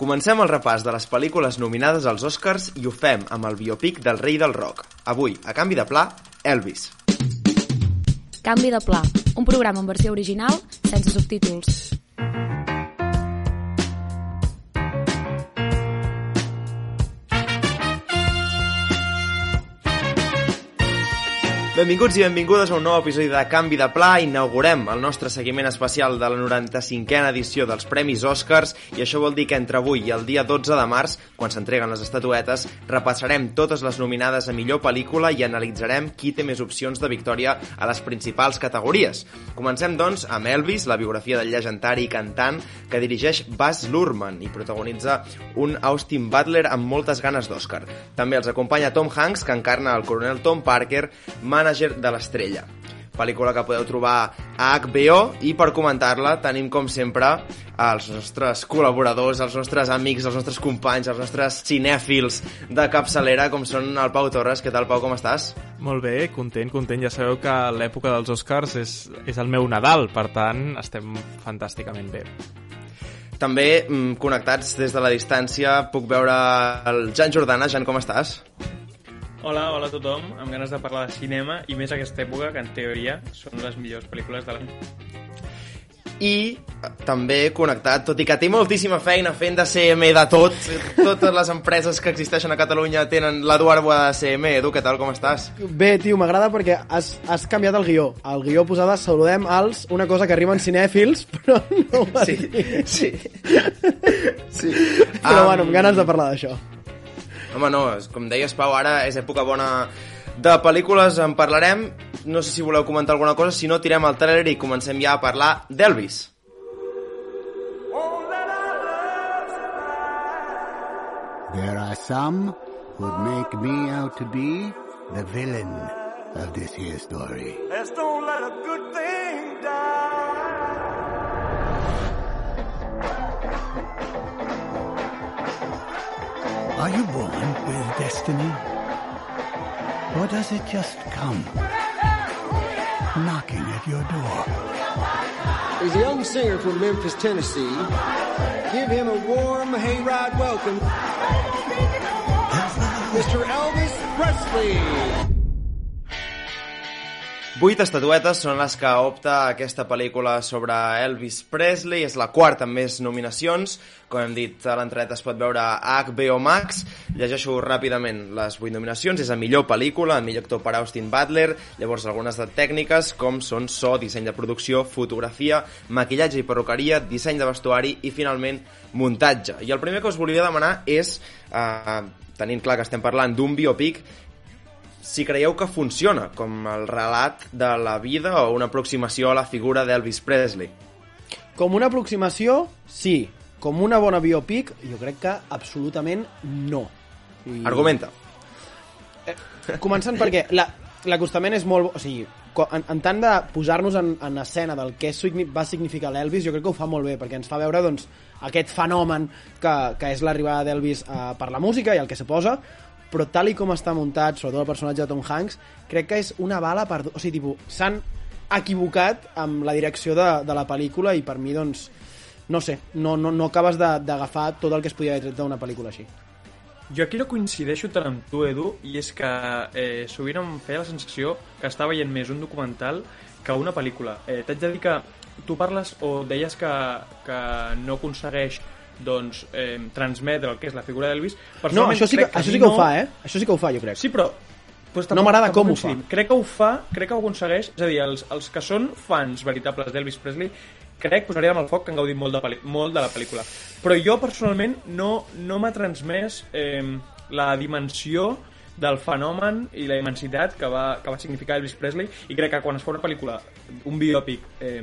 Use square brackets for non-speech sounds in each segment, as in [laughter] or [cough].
Comencem el repàs de les pel·lícules nominades als Oscars i ho fem amb el biopic del rei del rock. Avui, a canvi de pla, Elvis. Canvi de pla, un programa en versió original sense subtítols. Benvinguts i benvingudes a un nou episodi de Canvi de Pla. Inaugurem el nostre seguiment especial de la 95a edició dels Premis Oscars i això vol dir que entre avui i el dia 12 de març, quan s'entreguen les estatuetes, repassarem totes les nominades a millor pel·lícula i analitzarem qui té més opcions de victòria a les principals categories. Comencem, doncs, amb Elvis, la biografia del llegendari cantant que dirigeix Baz Luhrmann i protagonitza un Austin Butler amb moltes ganes d'Oscar. També els acompanya Tom Hanks, que encarna el coronel Tom Parker, mànager de l'estrella pel·lícula que podeu trobar a HBO i per comentar-la tenim com sempre els nostres col·laboradors, els nostres amics, els nostres companys, els nostres cinèfils de capçalera com són el Pau Torres. Què tal, Pau, com estàs? Molt bé, content, content. Ja sabeu que l'època dels Oscars és, és el meu Nadal, per tant, estem fantàsticament bé. També, mm, connectats des de la distància, puc veure el Jan Jordana. Jan, com estàs? Hola, hola a tothom, amb ganes de parlar de cinema i més aquesta època que en teoria són les millors pel·lícules de l'any. I també connectat, tot i que té moltíssima feina fent de CM de tot, totes les empreses que existeixen a Catalunya tenen l'Eduard Boada de CM. Edu, què tal, com estàs? Bé, tio, m'agrada perquè has, has canviat el guió. El guió posava saludem als, una cosa que arriben cinèfils, [laughs] però no ho has Sí, dit. sí. sí. Però Am, bueno, amb ganes de parlar d'això. Home, no, com deies, Pau, ara és època bona de pel·lícules, en parlarem. No sé si voleu comentar alguna cosa, si no, tirem el trailer i comencem ja a parlar d'Elvis. There are some who'd make me out to be the villain of this here story. Let's don't let a good thing die. Are you born with destiny? Or does it just come knocking at your door? He's a young singer from Memphis, Tennessee. Give him a warm hayride welcome. Mr. Elvis Presley. Vuit estatuetes són les que opta aquesta pel·lícula sobre Elvis Presley, és la quarta amb més nominacions, com hem dit a l'entrada es pot veure a HBO Max, llegeixo ràpidament les vuit nominacions, és a millor pel·lícula, a millor actor per Austin Butler, llavors algunes de tècniques com són so, disseny de producció, fotografia, maquillatge i perruqueria, disseny de vestuari i finalment muntatge. I el primer que us volia demanar és, eh, tenint clar que estem parlant d'un biopic, si creieu que funciona com el relat de la vida o una aproximació a la figura d'Elvis Presley. Com una aproximació, sí. Com una bona biopic, jo crec que absolutament no. I... Argumenta. Començant perquè la- l'acostament és molt... O sigui, en, en tant de posar-nos en, en escena del que va significar l'Elvis, jo crec que ho fa molt bé, perquè ens fa veure doncs, aquest fenomen que, que és l'arribada d'Elvis eh, per la música i el que se posa, però tal i com està muntat, sobretot el personatge de Tom Hanks, crec que és una bala per... O sigui, tipus, s'han equivocat amb la direcció de, de la pel·lícula i per mi, doncs, no sé, no, no, no acabes d'agafar tot el que es podia haver tret d'una pel·lícula així. Jo aquí no coincideixo tant amb tu, Edu, i és que eh, sovint em feia la sensació que estava veient més un documental que una pel·lícula. Eh, T'haig de dir que tu parles o deies que, que no aconsegueix doncs, eh, transmetre el que és la figura d'Elvis. No, això sí, que, a això sí que ho no- fa, eh? Això sí que ho fa, jo crec. Sí, però... Pues No m'agrada com ho coincidim. Crec que ho fa, crec que ho aconsegueix. És a dir, els, els que són fans veritables d'Elvis Presley crec, posaria amb el foc que han gaudit molt de, molt de la pel·lícula. Però jo, personalment, no, no m'ha transmès eh, la dimensió del fenomen i la immensitat que va, que va significar Elvis Presley i crec que quan es fa una pel·lícula, un biòpic eh,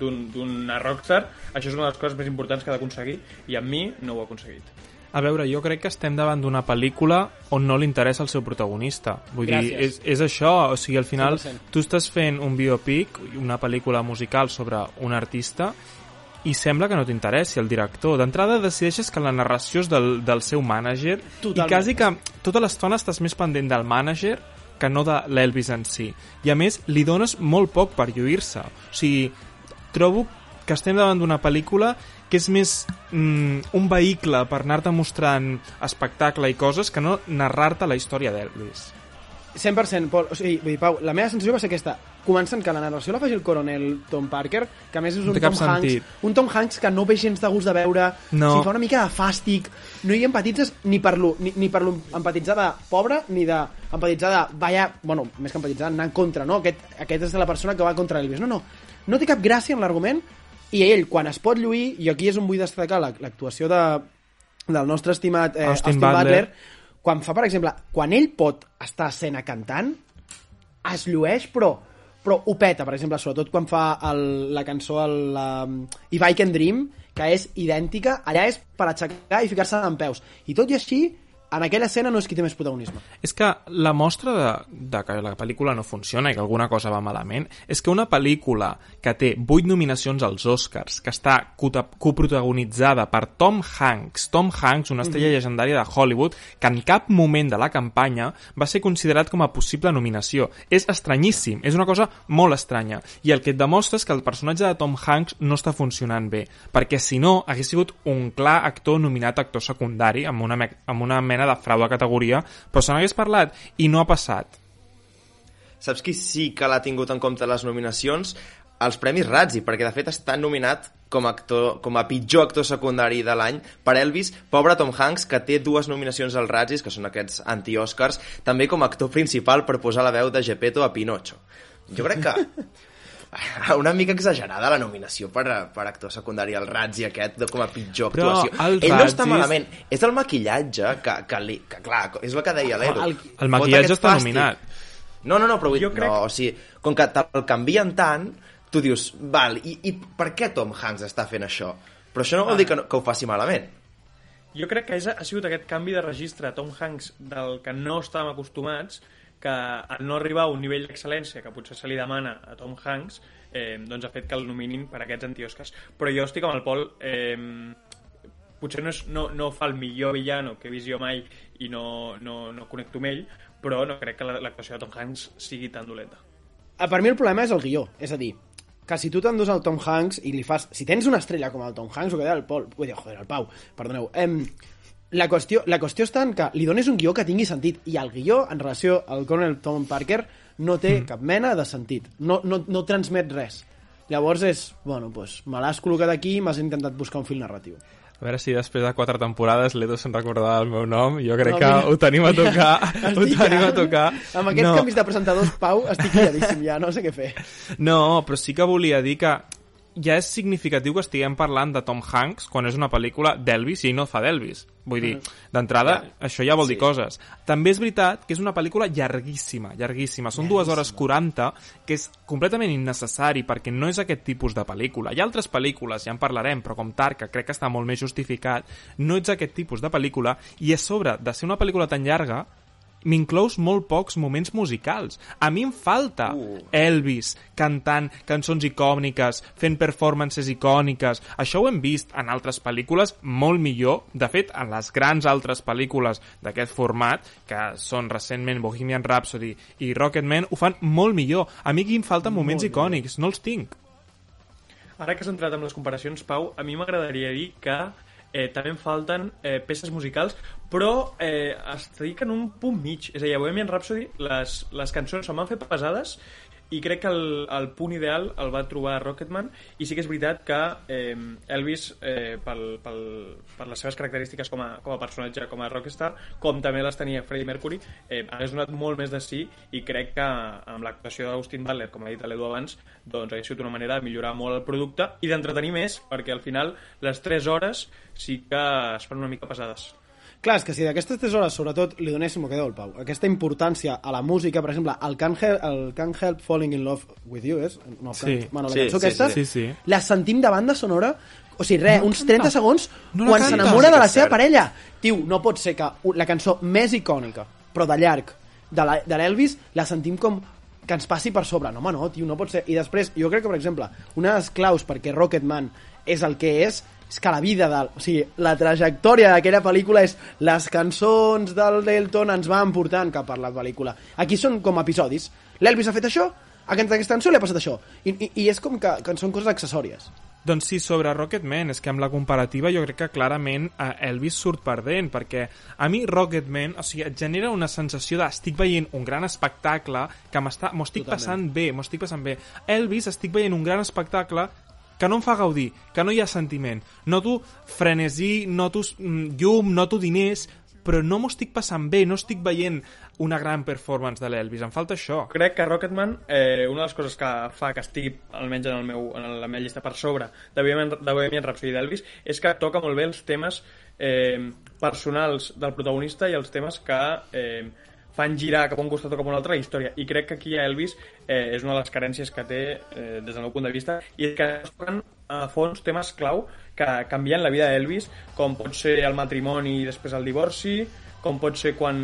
d'una rockstar, això és una de les coses més importants que ha d'aconseguir i amb mi no ho ha aconseguit. A veure, jo crec que estem davant d'una pel·lícula on no li interessa el seu protagonista. Vull dir, és, Gràcies. és això, o sigui, al final 100%. tu estàs fent un biopic, una pel·lícula musical sobre un artista i sembla que no t'interessi el director. D'entrada decideixes que la narració és del, del seu mànager i quasi que tota l'estona estàs més pendent del mànager que no de l'Elvis en si. I a més, li dones molt poc per lluir-se. O sigui, trobo que estem davant d'una pel·lícula que és més mm, un vehicle per anar-te mostrant espectacle i coses que no narrar-te la història d'Elvis. 100%, Pol. O sigui, vull dir, Pau, la meva sensació va ser aquesta. Començant que la narració la faci el coronel Tom Parker, que a més és un Tom Hanks, sentit. un Tom Hanks que no ve gens de gust de veure, No. o sigui, fa una mica de fàstic, no hi empatitzes ni per lo, ni, ni per lo empatitzar de pobre, ni de empatitzar de, vaya, bueno, més que empatitzar, anar en contra, no? Aquest, aquest és la persona que va contra Elvis. No, no, no té cap gràcia en l'argument, i ell, quan es pot lluir, i aquí és on vull destacar la- l'actuació de, del nostre estimat eh, Austin Austin, Butler. Butler, quan fa, per exemple, quan ell pot estar a escena cantant, es llueix, però, però ho peta, per exemple, sobretot quan fa el, la cançó el, la, If I Can Dream, que és idèntica, allà és per aixecar i ficar-se en peus. I tot i així, en aquella escena no és qui té més protagonisme. És que la mostra de, de que la pel·lícula no funciona i que alguna cosa va malament és que una pel·lícula que té 8 nominacions als Oscars, que està coprotagonitzada per Tom Hanks, Tom Hanks, una estrella llegendària de Hollywood, que en cap moment de la campanya va ser considerat com a possible nominació. És estranyíssim, és una cosa molt estranya. I el que et demostra és que el personatge de Tom Hanks no està funcionant bé, perquè si no, hagués sigut un clar actor nominat actor secundari, amb una, amb una mena de frau de categoria, però se n'hagués parlat i no ha passat. Saps qui sí que l'ha tingut en compte les nominacions? Els Premis Razzie, perquè de fet està nominat com a, actor, com a pitjor actor secundari de l'any per Elvis, pobre Tom Hanks, que té dues nominacions als Razzies, que són aquests anti-Oscars, també com a actor principal per posar la veu de Gepetto a Pinocho. Jo crec que una mica exagerada la nominació per, per actor secundari al Razzie aquest de, com a pitjor Però actuació. el Ell no està Razzies- malament, és el maquillatge que, que, li, que clar, és el que deia l'Edu. El- El maquillatge està fàstic. nominat. No, no, no, però vull, Jo crec- no, o sigui, com que te'l canvien tant, tu dius, val, i, i per què Tom Hanks està fent això? Però això no vol dir que, no, que ho faci malament. Jo crec que és, ha sigut aquest canvi de registre a Tom Hanks del que no estàvem acostumats, que al no arribar a un nivell d'excel·lència que potser se li demana a Tom Hanks, eh, doncs ha fet que el nominin per aquests antioscars. Però jo estic amb el Pol... Eh, potser no, és, no, no fa el millor villano que he vist jo mai i no, no, no connecto amb ell, però no crec que la- l'actuació de Tom Hanks sigui tan dolenta. Ah, Per mi el problema és el guió, és a dir, que si tu t'endús al Tom Hanks i li fas... Si tens una estrella com el Tom Hanks, o que deia el Pol, vull dir, joder, el Pau, perdoneu, em, la, qüestió, la qüestió està en que li dones un guió que tingui sentit, i el guió, en relació al Colonel Tom Parker, no té mm. cap mena de sentit, no, no, no transmet res. Llavors és, bueno, doncs, me l'has col·locat aquí i m'has intentat buscar un fil narratiu. A veure si després de quatre temporades l'Edo se'n recordarà el meu nom. Jo crec No, que ho tenim a mira, tocar. [laughs] ho tenim a tocar. Amb aquests no, canvis de presentadors, Pau, estic liadíssim ja, no sé què fer. no, però sí que volia dir que ja és significatiu que estiguem parlant de Tom Hanks quan és una pel·lícula d'Elvis i no fa d'Elvis. Vull dir, d'entrada, Ja. això ja vol dir Sí. coses. També és veritat que és una pel·lícula llarguíssima, llarguíssima. Són dues hores 40, que és completament innecessari perquè no és aquest tipus de pel·lícula. Hi ha altres pel·lícules, ja en parlarem, però com Tar, que crec que està molt més justificat, no ets aquest tipus de pel·lícula i a sobre de ser una pel·lícula tan llarga, m'inclous molt pocs moments musicals. A mi em falta Uh. Elvis cantant cançons icòniques, fent performances icòniques. Això ho hem vist en altres pel·lícules molt millor. De fet, en les grans altres pel·lícules d'aquest format, que són recentment Bohemian Rhapsody i Rocketman, ho fan molt millor. A mi aquí em falten moments icònics, no els tinc. Ara que has entrat amb les comparacions, Pau, a mi m'agradaria dir que eh, també em falten eh, peces musicals, però eh, estic en un punt mig. És a dir, a Bohemian Rhapsody les, les cançons se m'han fet pesades i crec que el, el punt ideal el va trobar Rocketman i sí que és veritat que eh, Elvis eh, pel, pel, per les seves característiques com a, com a personatge, com a rockstar com també les tenia Freddie Mercury eh, hagués donat molt més de sí i crec que amb l'actuació d'Austin Butler com ha dit l'Edu abans, doncs hauria sigut una manera de millorar molt el producte i d'entretenir més perquè al final les 3 hores sí que es fan una mica pesades Clar, és que si d'aquestes 3 hores, sobretot, li donéssim, el que deu el Pau, aquesta importància a la música, per exemple, el Can't Help, el Can't Help Falling in Love with You, és? No, Sí. Can't- bueno, la Sí, cançó sí, aquesta, sí, sí. la sentim de banda sonora, o sigui, res, uns 30 segons, No quan canta. s'enamora de la seva cert. parella. Tio, no pot ser que la cançó més icònica, però de llarg, de la- de l'Elvis, la sentim com que ens passi per sobre. No, home, no, tio, no pot ser. I després, jo crec que, per exemple, una de les claus perquè Rocketman és el que és, és que la vida del... O sigui, la trajectòria d'aquella pel·lícula és les cançons del Delton ens van portant cap per la pel·lícula. Aquí són com episodis. L'Elvis ha fet això, a aquesta cançó li ha passat això. I, i, i és com que, que són coses accessòries. Doncs sí, sobre Rocketman, és que amb la comparativa jo crec que clarament eh, Elvis surt perdent, perquè a mi Rocketman, o sigui, et genera una sensació de estic veient un gran espectacle que m'està- m'ho estic Totalment. passant bé, m'ho estic passant bé. Elvis estic veient un gran espectacle que no em fa gaudir, que no hi ha sentiment. Noto frenesí, noto mm, llum, noto diners, però no m'ho estic passant bé, no estic veient una gran performance de l'Elvis, em falta això. Crec que Rocketman, eh, una de les coses que fa que estigui, almenys en, el meu, en la meva llista per sobre de Bohemian, de Bohemian Rhapsody d'Elvis, és que toca molt bé els temes eh, personals del protagonista i els temes que eh, fan girar cap a un costat o cap a un altre la història. I crec que aquí a Elvis eh, és una de les carències que té eh, des del meu punt de vista i és que toquen a fons temes clau que canvien la vida d'Elvis, com pot ser el matrimoni i després el divorci, com pot ser quan,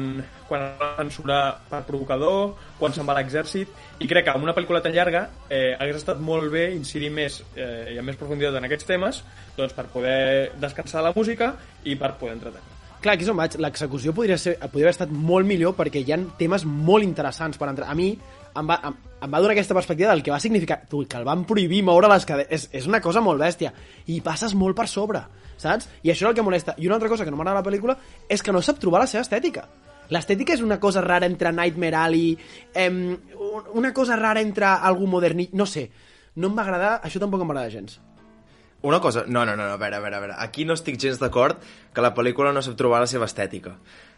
quan va censurar per provocador, quan se'n va a l'exèrcit, i crec que amb una pel·lícula tan llarga eh, hagués estat molt bé incidir més eh, i amb més profunditat en aquests temes doncs, per poder descansar de la música i per poder entretenir. Clar, aquí és on vaig. L'execució podria, ser, podria haver estat molt millor perquè hi ha temes molt interessants per entrar. A mi em va, em, em va donar aquesta perspectiva del que va significar tu, que el van prohibir moure les cadenes. És, és una cosa molt bèstia. I passes molt per sobre, saps? I això és el que molesta. I una altra cosa que no m'agrada la pel·lícula és que no sap trobar la seva estètica. L'estètica és una cosa rara entre Nightmare Alley, em, una cosa rara entre algú moderní... No sé, no em va agradar, això tampoc em va agradar gens. Una cosa... No, no, no, no, a veure, a veure, a veure. Aquí no estic gens d'acord que la pel·lícula no sap trobar la seva estètica.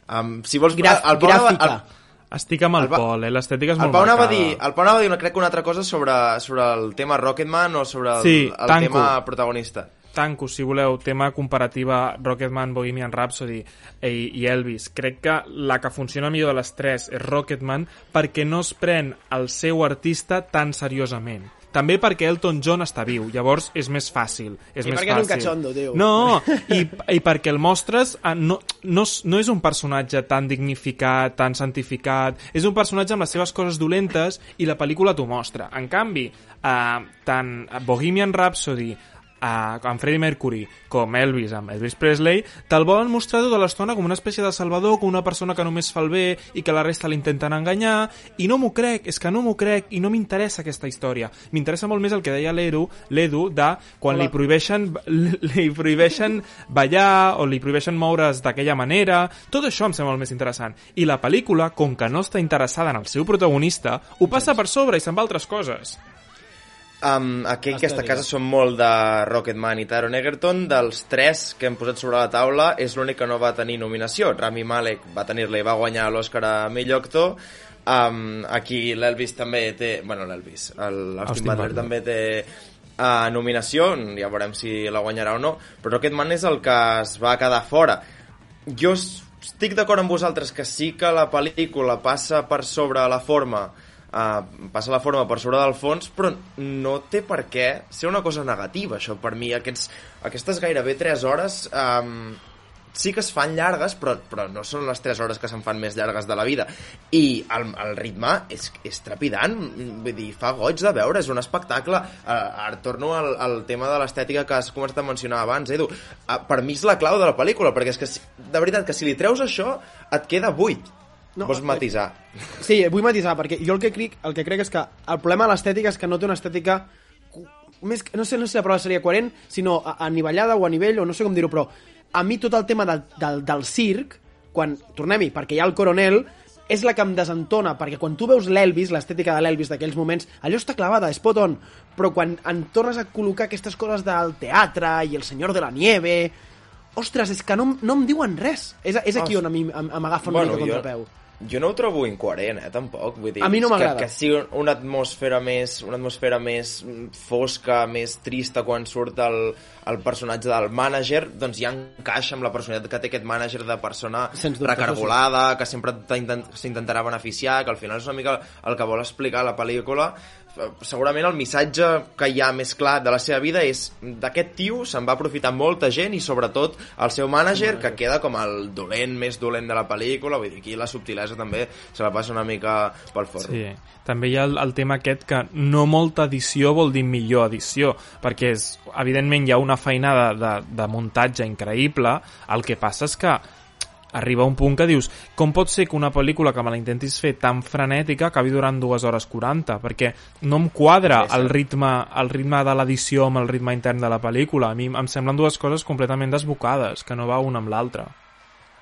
Um, si vols... Graf, el Pau anava- gràfica. Estic amb el, El pa- Pol, eh? l'estètica és El molt Pau anava a marcada. dir, el Pau anava a dir una, crec que una altra cosa sobre, sobre el tema Rocketman o sobre el, Sí, el tanco. tema protagonista. tanco, si voleu, tema comparativa Rocketman, Bohemian Rhapsody i, i Elvis. Crec que la que funciona millor de les tres és Rocketman perquè no es pren el seu artista tan seriosament. També perquè Elton John està viu, llavors és més fàcil. És I més perquè és un fàcil. cachondo, tio. No, i, i perquè el mostres eh, no, no, no és un personatge tan dignificat, tan santificat, és un personatge amb les seves coses dolentes i la pel·lícula t'ho mostra. En canvi, eh, tant Bohemian Rhapsody eh, amb Freddie Mercury com Elvis amb Elvis Presley te'l volen mostrar tota l'estona com una espècie de salvador, com una persona que només fa el bé i que la resta l'intenten enganyar. I no m'ho crec, és que no m'ho crec i no m'interessa aquesta història. M'interessa molt més el que deia l'Edu l'Edu de quan Hola. li prohibeixen [laughs] li prohibeixen ballar o li prohibeixen moure's d'aquella manera. Tot això em sembla molt més interessant. I la pel·lícula, com que no està interessada en el seu protagonista, ho passa per sobre i se'n va a altres coses Um, aquí en aquesta casa som molt de Rocketman i Taron Egerton. Dels tres que hem posat sobre la taula, és l'únic que no va tenir nominació. Rami Malek va tenir-la i va guanyar l'Oscar a millor actor. Um, aquí l'Elvis també té... Bueno, l'Elvis. el- L'Austin Austin Butler també té uh, nominació. Ja veurem si la guanyarà o no. Però Rocketman és el que es va quedar fora. Jo estic d'acord amb vosaltres que sí que la pel·lícula passa per sobre la forma uh, passa la forma per sobre del fons però no té per què ser una cosa negativa això. Per mi aquests, aquestes gairebé 3 hores um, sí que es fan llargues però, però no són les 3 hores que se'n fan més llargues de la vida. I el, el ritme és, és trepidant. Vull dir, fa goig de veure és un espectacle. Uh, ara torno al, al tema de l'estètica que has començat a mencionar abans Edu, uh, per mi és la clau de la pel·lícula perquè és que si- de veritat que si li treus això et queda buit No, vols eh, matisar Sí, vull matisar, perquè jo el que crec, el que crec és que el problema de l'estètica és que no té una estètica més, no sé, no sé si la paraula seria coherent, sinó a- anivellada o a nivell, o no sé com dir-ho, però a mi tot el tema del, del, del circ, quan, tornem-hi, perquè hi ha el coronel, és la que em desentona, perquè quan tu veus l'Elvis, l'estètica de l'Elvis d'aquells moments, allò està clavada, spot on, però quan en tornes a col·locar aquestes coses del teatre i el senyor de la nieve... Ostres, és que no, no em diuen res. És, és aquí on a mi m'agafa una mica jo, contrapeu. jo no ho trobo incoherent, eh, tampoc. Vull dir, A mi no que, m'agrada. que sigui una atmosfera més una atmosfera més mm, fosca, més trista quan surt el, el personatge del mànager, doncs ja encaixa amb la personalitat que té aquest mànager de persona dubte, recargolada, que sempre s'intentarà beneficiar, que al final és una mica el que vol explicar la pel·lícula. Segurament el missatge que hi ha més clar de la seva vida és d'aquest tio se'n va aprofitar molta gent i sobretot el seu mànager, que queda com el dolent més dolent de la pel·lícula, vull dir, aquí la subtilesa també se la passa una mica pel forro. Sí, també hi ha el, el tema aquest que no molta edició vol dir millor edició, perquè és, evidentment hi ha una feinada de, de muntatge increïble, el que passa és que arriba un punt que dius com pot ser que una pel·lícula que me la intentis fer tan frenètica acabi durant 2 hores 40 perquè no em quadra el ritme, el ritme de l'edició amb el ritme intern de la pel·lícula. A mi em semblen dues coses completament desbocades que no va una amb l'altra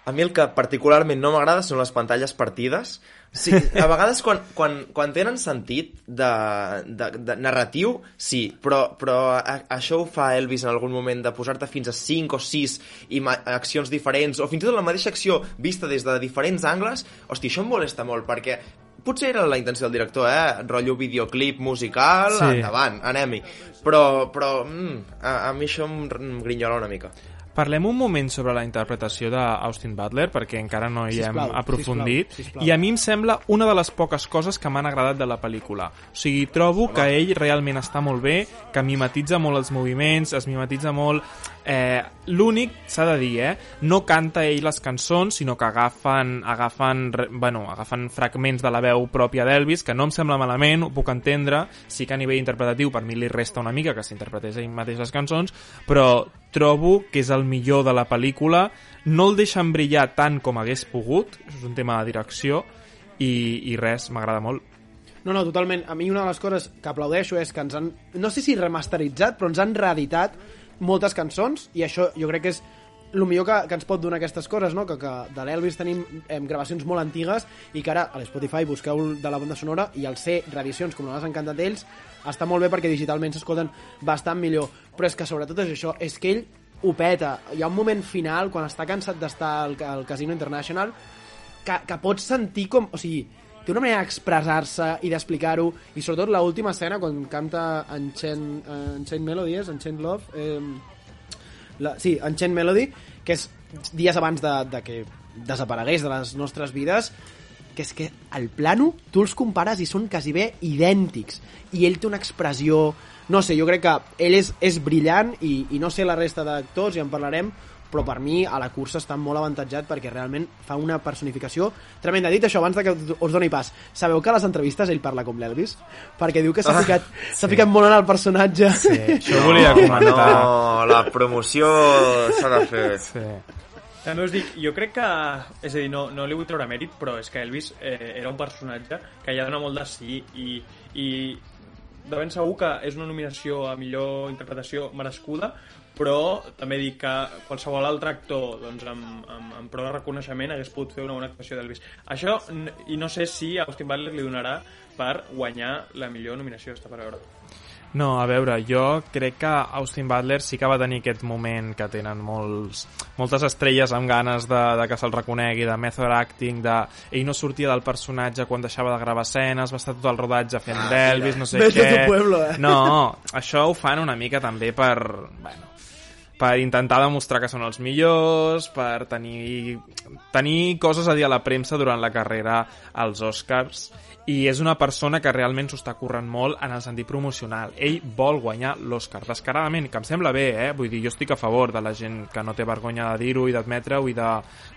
A mi el que particularment no m'agrada són les pantalles partides. Sí, a vegades quan, quan, quan tenen sentit de, de, de narratiu, sí, però, però a, això ho fa Elvis en algun moment de posar-te fins a 5 o 6 ima- accions diferents, o fins i tot la mateixa acció vista des de diferents angles, hosti, això em molesta molt, perquè potser era la intenció del director, eh? Rotllo videoclip musical, Sí. endavant, anem-hi. Però, però mm, a, a mi això em grinyola una mica. Parlem un moment sobre la interpretació d'Austin Butler, perquè encara no hi hem Sisplau, aprofundit. sisplau, sisplau. I a mi em sembla una de les poques coses que m'han agradat de la pel·lícula. O sigui, trobo que ell realment està molt bé, que mimetitza molt els moviments, es mimetitza molt... Eh, L'únic, s'ha de dir, eh, no canta ell les cançons, sinó que agafen, agafen, bueno, agafen fragments de la veu pròpia d'Elvis, que no em sembla malament, ho puc entendre, sí que a nivell interpretatiu per mi li resta una mica que s'interpretés ell mateix les cançons, però trobo que és el millor de la pel·lícula, no el deixen brillar tant com hagués pogut, és un tema de direcció, i, i res, m'agrada molt. No, no, totalment. A mi una de les coses que aplaudeixo és que ens han, no sé si remasteritzat, però ens han reeditat moltes cançons i això jo crec que és el millor que, que ens pot donar aquestes coses, no? que, que de l'Elvis tenim eh, gravacions molt antigues i que ara a l'Spotify busqueu de la banda sonora i al ser reedicions com les han cantat ells està molt bé perquè digitalment s'escolten bastant millor però és que sobretot és això, és que ell ho peta, hi ha un moment final quan està cansat d'estar al, al Casino International que, que pots sentir com... O sigui, té una manera d'expressar-se i d'explicar-ho, i sobretot l última escena, quan canta Enchant, Enchant Melody, és Enchant Love... Eh, la, sí, Enchant Melody, que és dies abans de, de que desaparegués de les nostres vides, que és que el plano tu els compares i són quasi bé idèntics i ell té una expressió no sé, jo crec que ell és, és brillant i, i no sé la resta d'actors i en parlarem però per mi a la cursa està molt avantatjat perquè realment fa una personificació tremenda. Dit això, abans de que us doni pas, sabeu que a les entrevistes ell parla com l'Elvis? Perquè diu que s'ha ficat, s'ha ficat molt en el personatge. Sí, això ho volia comentar. No, la promoció s'ha de fer. Sí. També us dic, jo crec que... És a dir, no, no li vull treure mèrit, però és que Elvis eh, era un personatge que ja dona molt de sí i, i de ben segur que és una nominació a millor interpretació merescuda, però també dic que qualsevol altre actor doncs, amb, amb, amb prou de reconeixement hagués pogut fer una bona actuació d'Elvis. Això, i no sé si a Austin Butler li donarà per guanyar la millor nominació, està per veure. No, a veure, jo crec que Austin Butler sí que va tenir aquest moment que tenen molts, moltes estrelles amb ganes de, de que se'l reconegui, de method acting, de... Ell no sortia del personatge quan deixava de gravar escenes, va estar tot el rodatge fent ah, d'Elvis, no sé a què... pueblo, eh? No, això ho fan una mica també per... Bueno, per intentar demostrar que són els millors, per tenir, tenir coses a dir a la premsa durant la carrera als Oscars i és una persona que realment s'ho està currant molt en el sentit promocional. Ell vol guanyar l'Oscar, descaradament, que em sembla bé, eh? Vull dir, jo estic a favor de la gent que no té vergonya de dir-ho i d'admetre-ho i de,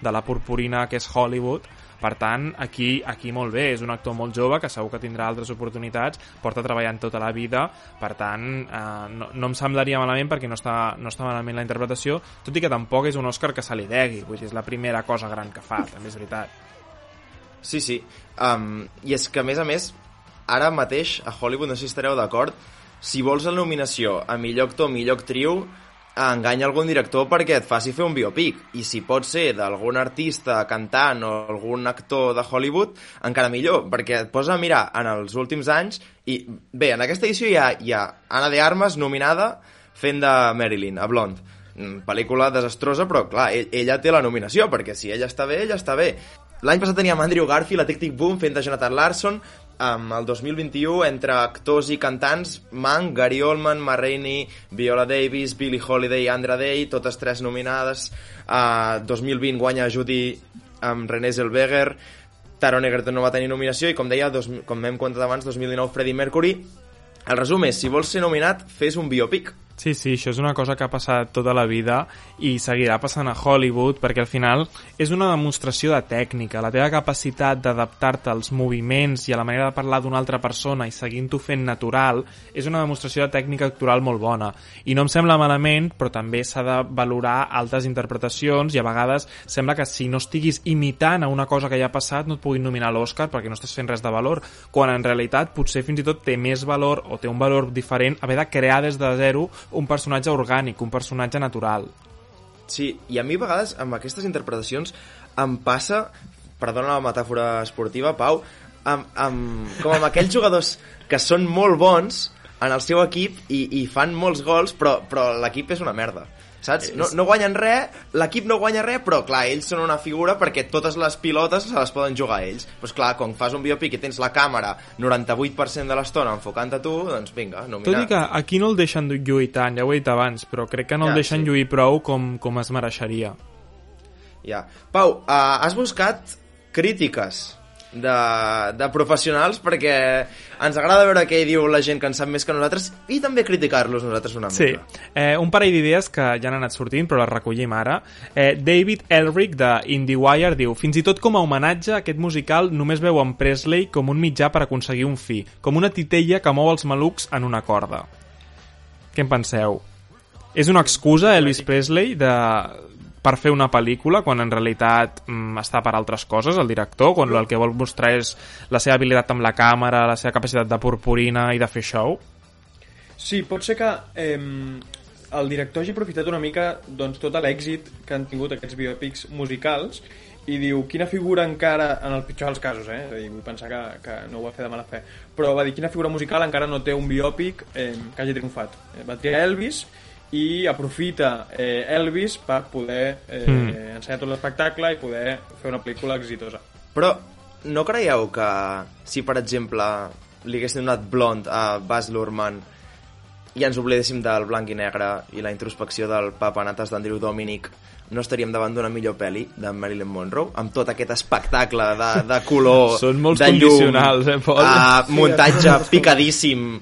de la purpurina que és Hollywood. Per tant, aquí, aquí molt bé, és un actor molt jove que segur que tindrà altres oportunitats, porta treballant tota la vida, per tant, eh, no, no em semblaria malament perquè no està, no està malament la interpretació, tot i que tampoc és un Òscar que se li degui, vull dir, és la primera cosa gran que fa, també és veritat. Sí, sí. Um, I és que, a més a més, ara mateix a Hollywood, no sé si estareu d'acord, si vols la nominació a millor actor, millor actriu, enganya algun director perquè et faci fer un biopic. I si pot ser d'algun artista cantant o algun actor de Hollywood, encara millor, perquè et posa a mirar en els últims anys i, bé, en aquesta edició hi ha, hi ha Anna de Armas nominada fent de Marilyn, a Blonde. Mm, pel·lícula desastrosa, però clar, ell, ella té la nominació, perquè si ella està bé, ella està bé. L'any passat teníem Andrew Garfield a Tic Tic Boom fent de Jonathan Larson, amb el 2021 entre actors i cantants Mank, Gary Oldman, Ma Rainey, Viola Davis, Billie Holiday i Andra Day, totes tres nominades. Uh, 2020 guanya Judy amb René Zellweger, Taron Egerton no va tenir nominació i com deia, dos, com hem contat abans, 2019 Freddie Mercury. El resum és, si vols ser nominat, fes un biopic, Sí, sí, això és una cosa que ha passat tota la vida i seguirà passant a Hollywood perquè al final és una demostració de tècnica. La teva capacitat d'adaptar-te als moviments i a la manera de parlar d'una altra persona i seguint-ho fent natural és una demostració de tècnica actoral molt bona. I no em sembla malament, però també s'ha de valorar altres interpretacions i a vegades sembla que si no estiguis imitant a una cosa que ja ha passat no et puguin nominar l'Oscar perquè no estàs fent res de valor, quan en realitat potser fins i tot té més valor o té un valor diferent haver de crear des de zero un personatge orgànic, un personatge natural. Sí, i a mi a vegades amb aquestes interpretacions em passa, perdona la metàfora esportiva, Pau, amb, amb, com amb aquells jugadors que són molt bons en el seu equip i, i fan molts gols, però, però l'equip és una merda. Saps? No, no guanyen res, l'equip no guanya res, però clar, ells són una figura perquè totes les pilotes se les poden jugar ells. Doncs pues, clar, quan fas un biopic i tens la càmera 98% de l'estona enfocant a tu, doncs vinga, nomina. Tot i que aquí no el deixen lluir tant, ja ho he dit abans, però crec que no Ja, el deixen sí. lluir prou com, com es mereixeria. Ja. Pau, uh, has buscat crítiques de, de professionals perquè ens agrada veure què diu la gent que en sap més que nosaltres i també criticar-los nosaltres una Sí, mica. eh, un parell d'idees que ja han anat sortint, però les recollim ara. Eh, David Elric, de IndieWire, diu Fins i tot com a homenatge, aquest musical només veu en Presley com un mitjà per aconseguir un fi, com una titella que mou els malucs en una corda. Què en penseu? És una excusa, Elvis Presley, de per fer una pel·lícula quan en realitat mm, està per altres coses el director, quan el que vol mostrar és la seva habilitat amb la càmera, la seva capacitat de purpurina i de fer show? Sí, pot ser que eh, el director hagi aprofitat una mica doncs, tot l'èxit que han tingut aquests biopics musicals i diu, quina figura encara, en el pitjor dels casos, eh? Dir, vull pensar que, que no ho va fer de mala fe, però va dir, quina figura musical encara no té un biòpic eh, que hagi triomfat. Eh, va triar Elvis i aprofita eh, Elvis per poder eh, Mm. ensenyar tot l'espectacle i poder fer una pel·lícula exitosa. Però no creieu que si, per exemple, li haguessin donat blond a Baz Luhrmann i ens oblidéssim del blanc i negre i la introspecció del papanates d'Andrew Dominic no estaríem davant d'una millor pel·li de Marilyn Monroe amb tot aquest espectacle de, de color Són molts de llum, condicionals, eh, Pol? uh, muntatge picadíssim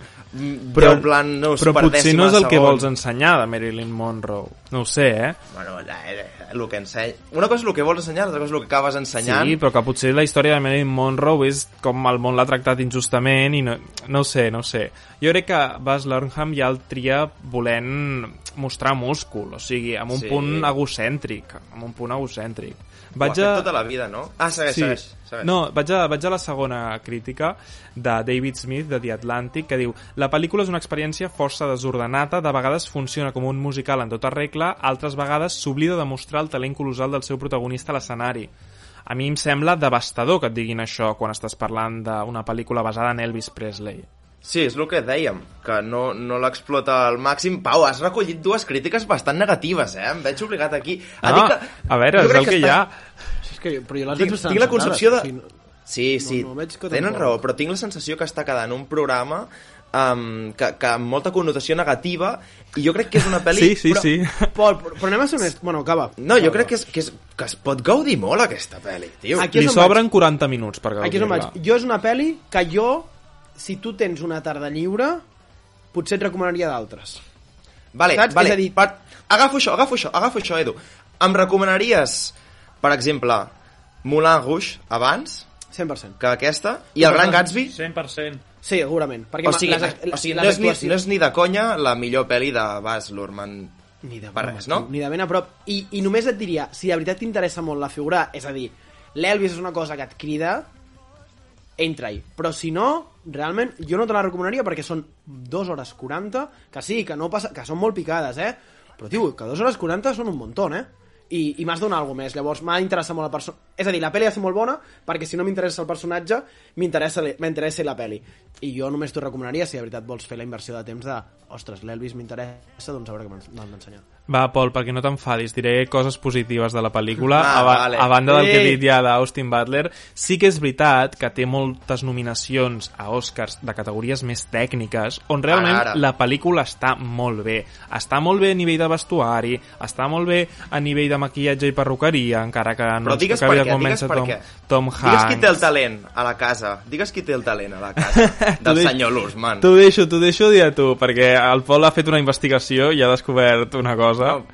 però, en plan no, però potser no és el que vols ensenyar de Marilyn Monroe. No ho sé, eh? bueno, eh, eh, el que enseny... una cosa és el que vols ensenyar l'altra cosa és el que acabes ensenyant Sí, però que potser la història de Marilyn Monroe és com el món l'ha tractat injustament i no, no ho sé, no ho sé. Jo crec que Baz Luhrmann ja el tria volent mostrar múscul, o sigui, amb un Sí. punt egocèntric, amb un punt egocèntric. Ha fet tota la vida, no? Ah, segueix, segueix, segueix. No, vaig a, vaig a la segona crítica de David Smith, de The Atlantic, que diu La pel·lícula és una experiència força desordenada, de vegades funciona com un musical en tota regla, altres vegades s'oblida de mostrar el talent colossal del seu protagonista a l'escenari. A mi em sembla devastador que et diguin això quan estàs parlant d'una pel·lícula basada en Elvis Presley. Sí, és el que dèiem, que no, no l'explota al màxim. Pau, has recollit dues crítiques bastant negatives, eh? Em veig obligat aquí a dir Ah, que... a veure, és el que hi està- ha. És que, però jo les Tinc, tinc la concepció de... O sigui, Sí, sí, no veig que tenen raó, però tinc la sensació que està quedant un programa um, que, que amb molta connotació negativa i jo crec que és una pel·li... Sí, sí, però, sí. Pol, però, però anem a ser honest. Bueno, acaba. No, jo crec que, és, que, és, que es pot gaudir molt aquesta pel·li, tio. Aquí és Li sobren 40 minuts per Aquí és on vaig. gaudir-la. Jo és una pel·li que jo, si tu tens una tarda lliure, potser et recomanaria d'altres. Vale, Saps? vale. És a dir- per... agafo això, agafo això, agafo això, Edu. Em recomanaries, per exemple, Moulin Rouge abans 100%. que aquesta i el Gran Gatsby? 100%. Sí, segurament. Perquè O sigui, les, o sigui les no, és ni, no és ni de conya la millor pel·li de Baz Luhrmann Ni de per res, no? Ni de ben a prop. I, I només et diria, si de veritat t'interessa molt la figura, és a dir, l'Elvis és una cosa que et crida, entra-hi. Però si no, realment, jo no te la recomanaria perquè són 2 hores 40, que sí, que, no passa, que són molt picades, eh? Però, tio, que 2 hores 40 són un muntó, eh? I, i m'has donat alguna més, llavors m'ha interessat molt la persona... És a dir, la pel·li ha ser molt bona perquè si no m'interessa el personatge, m'interessa la pel·li. I jo només t'ho recomanaria si de veritat vols fer la inversió de temps de ostres, l'Elvis m'interessa, doncs a veure què m'han d'ensenyar. Va, Pol, perquè no t'enfadis, diré coses positives de la pel·lícula. Ah, a, ba vale. a banda del que he dit ja d'Austin Butler, sí que és veritat que té moltes nominacions a Oscars de categories més tècniques, on realment Ara, ara. la pel·lícula està molt bé. Està molt bé a nivell de vestuari, està molt bé a nivell de maquillatge i perruqueria, encara que no Però ens digues per què, digues convèncer per Tom, què. Tom Hanks. Digues qui té el talent a la casa. Digues qui té el talent a la casa [laughs] del senyor Lursman. T'ho deixo, t'ho deixo dir a tu, perquè el Pol ha fet una investigació i ha descobert una cosa. No,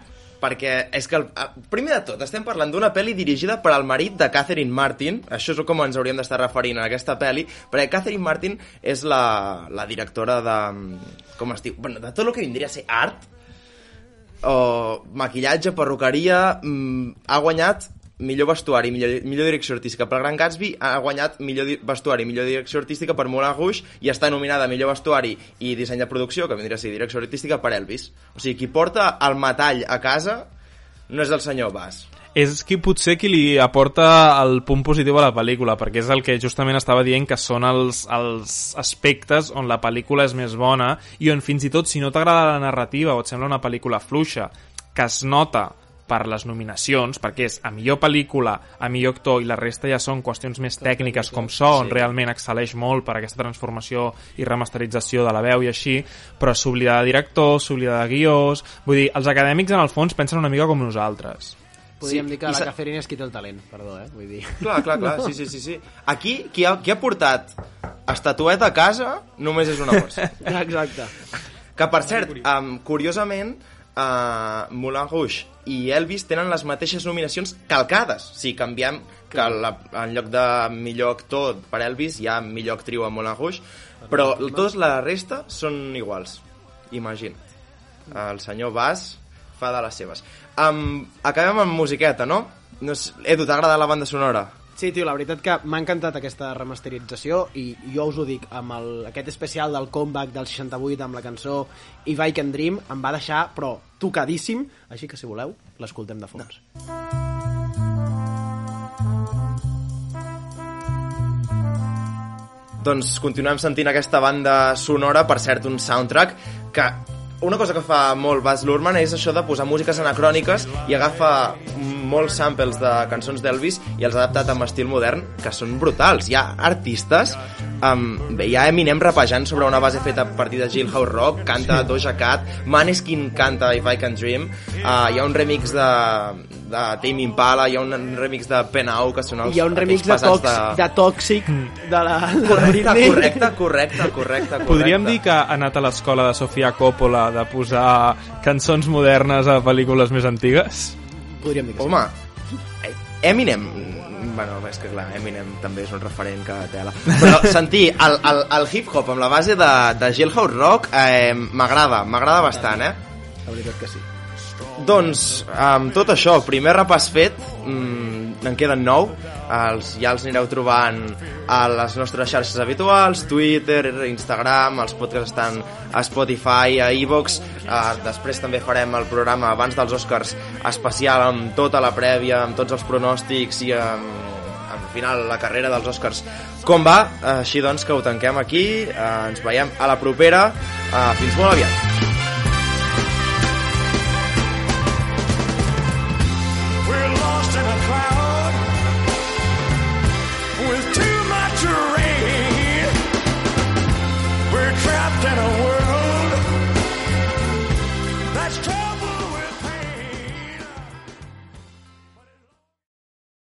perquè és que, el, ah, primer de tot, estem parlant d'una pel·li dirigida per al marit de Catherine Martin, això és com ens hauríem d'estar referint a aquesta pel·li, perquè Catherine Martin és la, la directora de... com es diu? Bueno, de tot el que vindria a ser art, o maquillatge, perruqueria, mm, ha guanyat millor vestuari, millor, millor direcció artística per Gran Gatsby, ha guanyat millor vestuari, millor direcció artística per Moulin Rouge i està nominada a millor vestuari i disseny de producció, que vindria a ser direcció artística per Elvis. O sigui, qui porta el metall a casa no és el senyor Bass. és qui potser qui li aporta el punt positiu a la pel·lícula, perquè és el que justament estava dient que són els, els aspectes on la pel·lícula és més bona i on fins i tot si no t'agrada la narrativa o et sembla una pel·lícula fluixa, que es nota per les nominacions, perquè és a millor pel·lícula, a millor actor i la resta ja són qüestions més tècniques com so, on Sí. realment excel·leix molt per aquesta transformació i remasterització de la veu i així, però s'oblida de director, s'oblida de guiós... Vull dir, els acadèmics en el fons pensen una mica com nosaltres. Podríem Sí, dir que la sa- Catherine és qui té el talent, perdó, eh? Vull dir... Clar, clar, clar, sí, sí, sí. sí. Aquí, qui ha, qui ha portat estatueta a casa només és una cosa. [laughs] Exacte. Que, per cert, um, curiosament, uh, Moulin Rouge i Elvis tenen les mateixes nominacions calcades. Si canviem que la, en lloc de millor actor per Elvis hi ha millor actriu a Moulin Rouge, però tota la resta són iguals. Imagina. El senyor Bass fa de les seves. Um, acabem amb musiqueta, no? no sé, Edu, t'ha agradat la banda sonora? Sí, tio, la veritat que m'ha encantat aquesta remasterització i jo us ho dic, amb el, aquest especial del comeback del 68 amb la cançó If I Can Dream em va deixar, però, tocadíssim, així que si voleu, l'escoltem de fons. Doncs continuem sentint aquesta banda sonora, per cert, un soundtrack que una cosa que fa molt Baz Luhrmann és això de posar músiques anacròniques i agafa molts samples de cançons d'Elvis i els ha adaptat amb estil modern, que són brutals. Hi ha artistes, um, bé, hi ha Eminem rapejant sobre una base feta a partir de Jailhouse Rock, canta Doja Cat, Maneskin canta If I Can Dream, uh, hi ha un remix de, de Tame Impala, hi ha un remix de Penau, que són els Hi ha un remix de, tox, de... Tòxic de la, de la Correcte, Britney. correcte, correcte, correcte, correcte. Podríem dir que ha anat a l'escola de Sofia Coppola de posar cançons modernes a pel·lícules més antigues? Podríem dir que sí. Home, eh, Eminem... Bueno, és que clar, Eminem també és un referent que tela. Però [laughs] sentir el, el, el hip-hop amb la base de, de Jailhouse Rock eh, m'agrada, m'agrada bastant, eh? La veritat que sí. Doncs, amb tot això, primer repàs fet, mmm, en queden nou, els, ja els anireu trobant a les nostres xarxes habituals, Twitter, Instagram, els podcasts estan a Spotify, a iVox, eh, després també farem el programa abans dels Oscars especial amb tota la prèvia, amb tots els pronòstics i amb, al final la carrera dels Oscars. Com va, així doncs que ho tanquem aquí, eh, ens veiem a la propera, eh, fins molt aviat.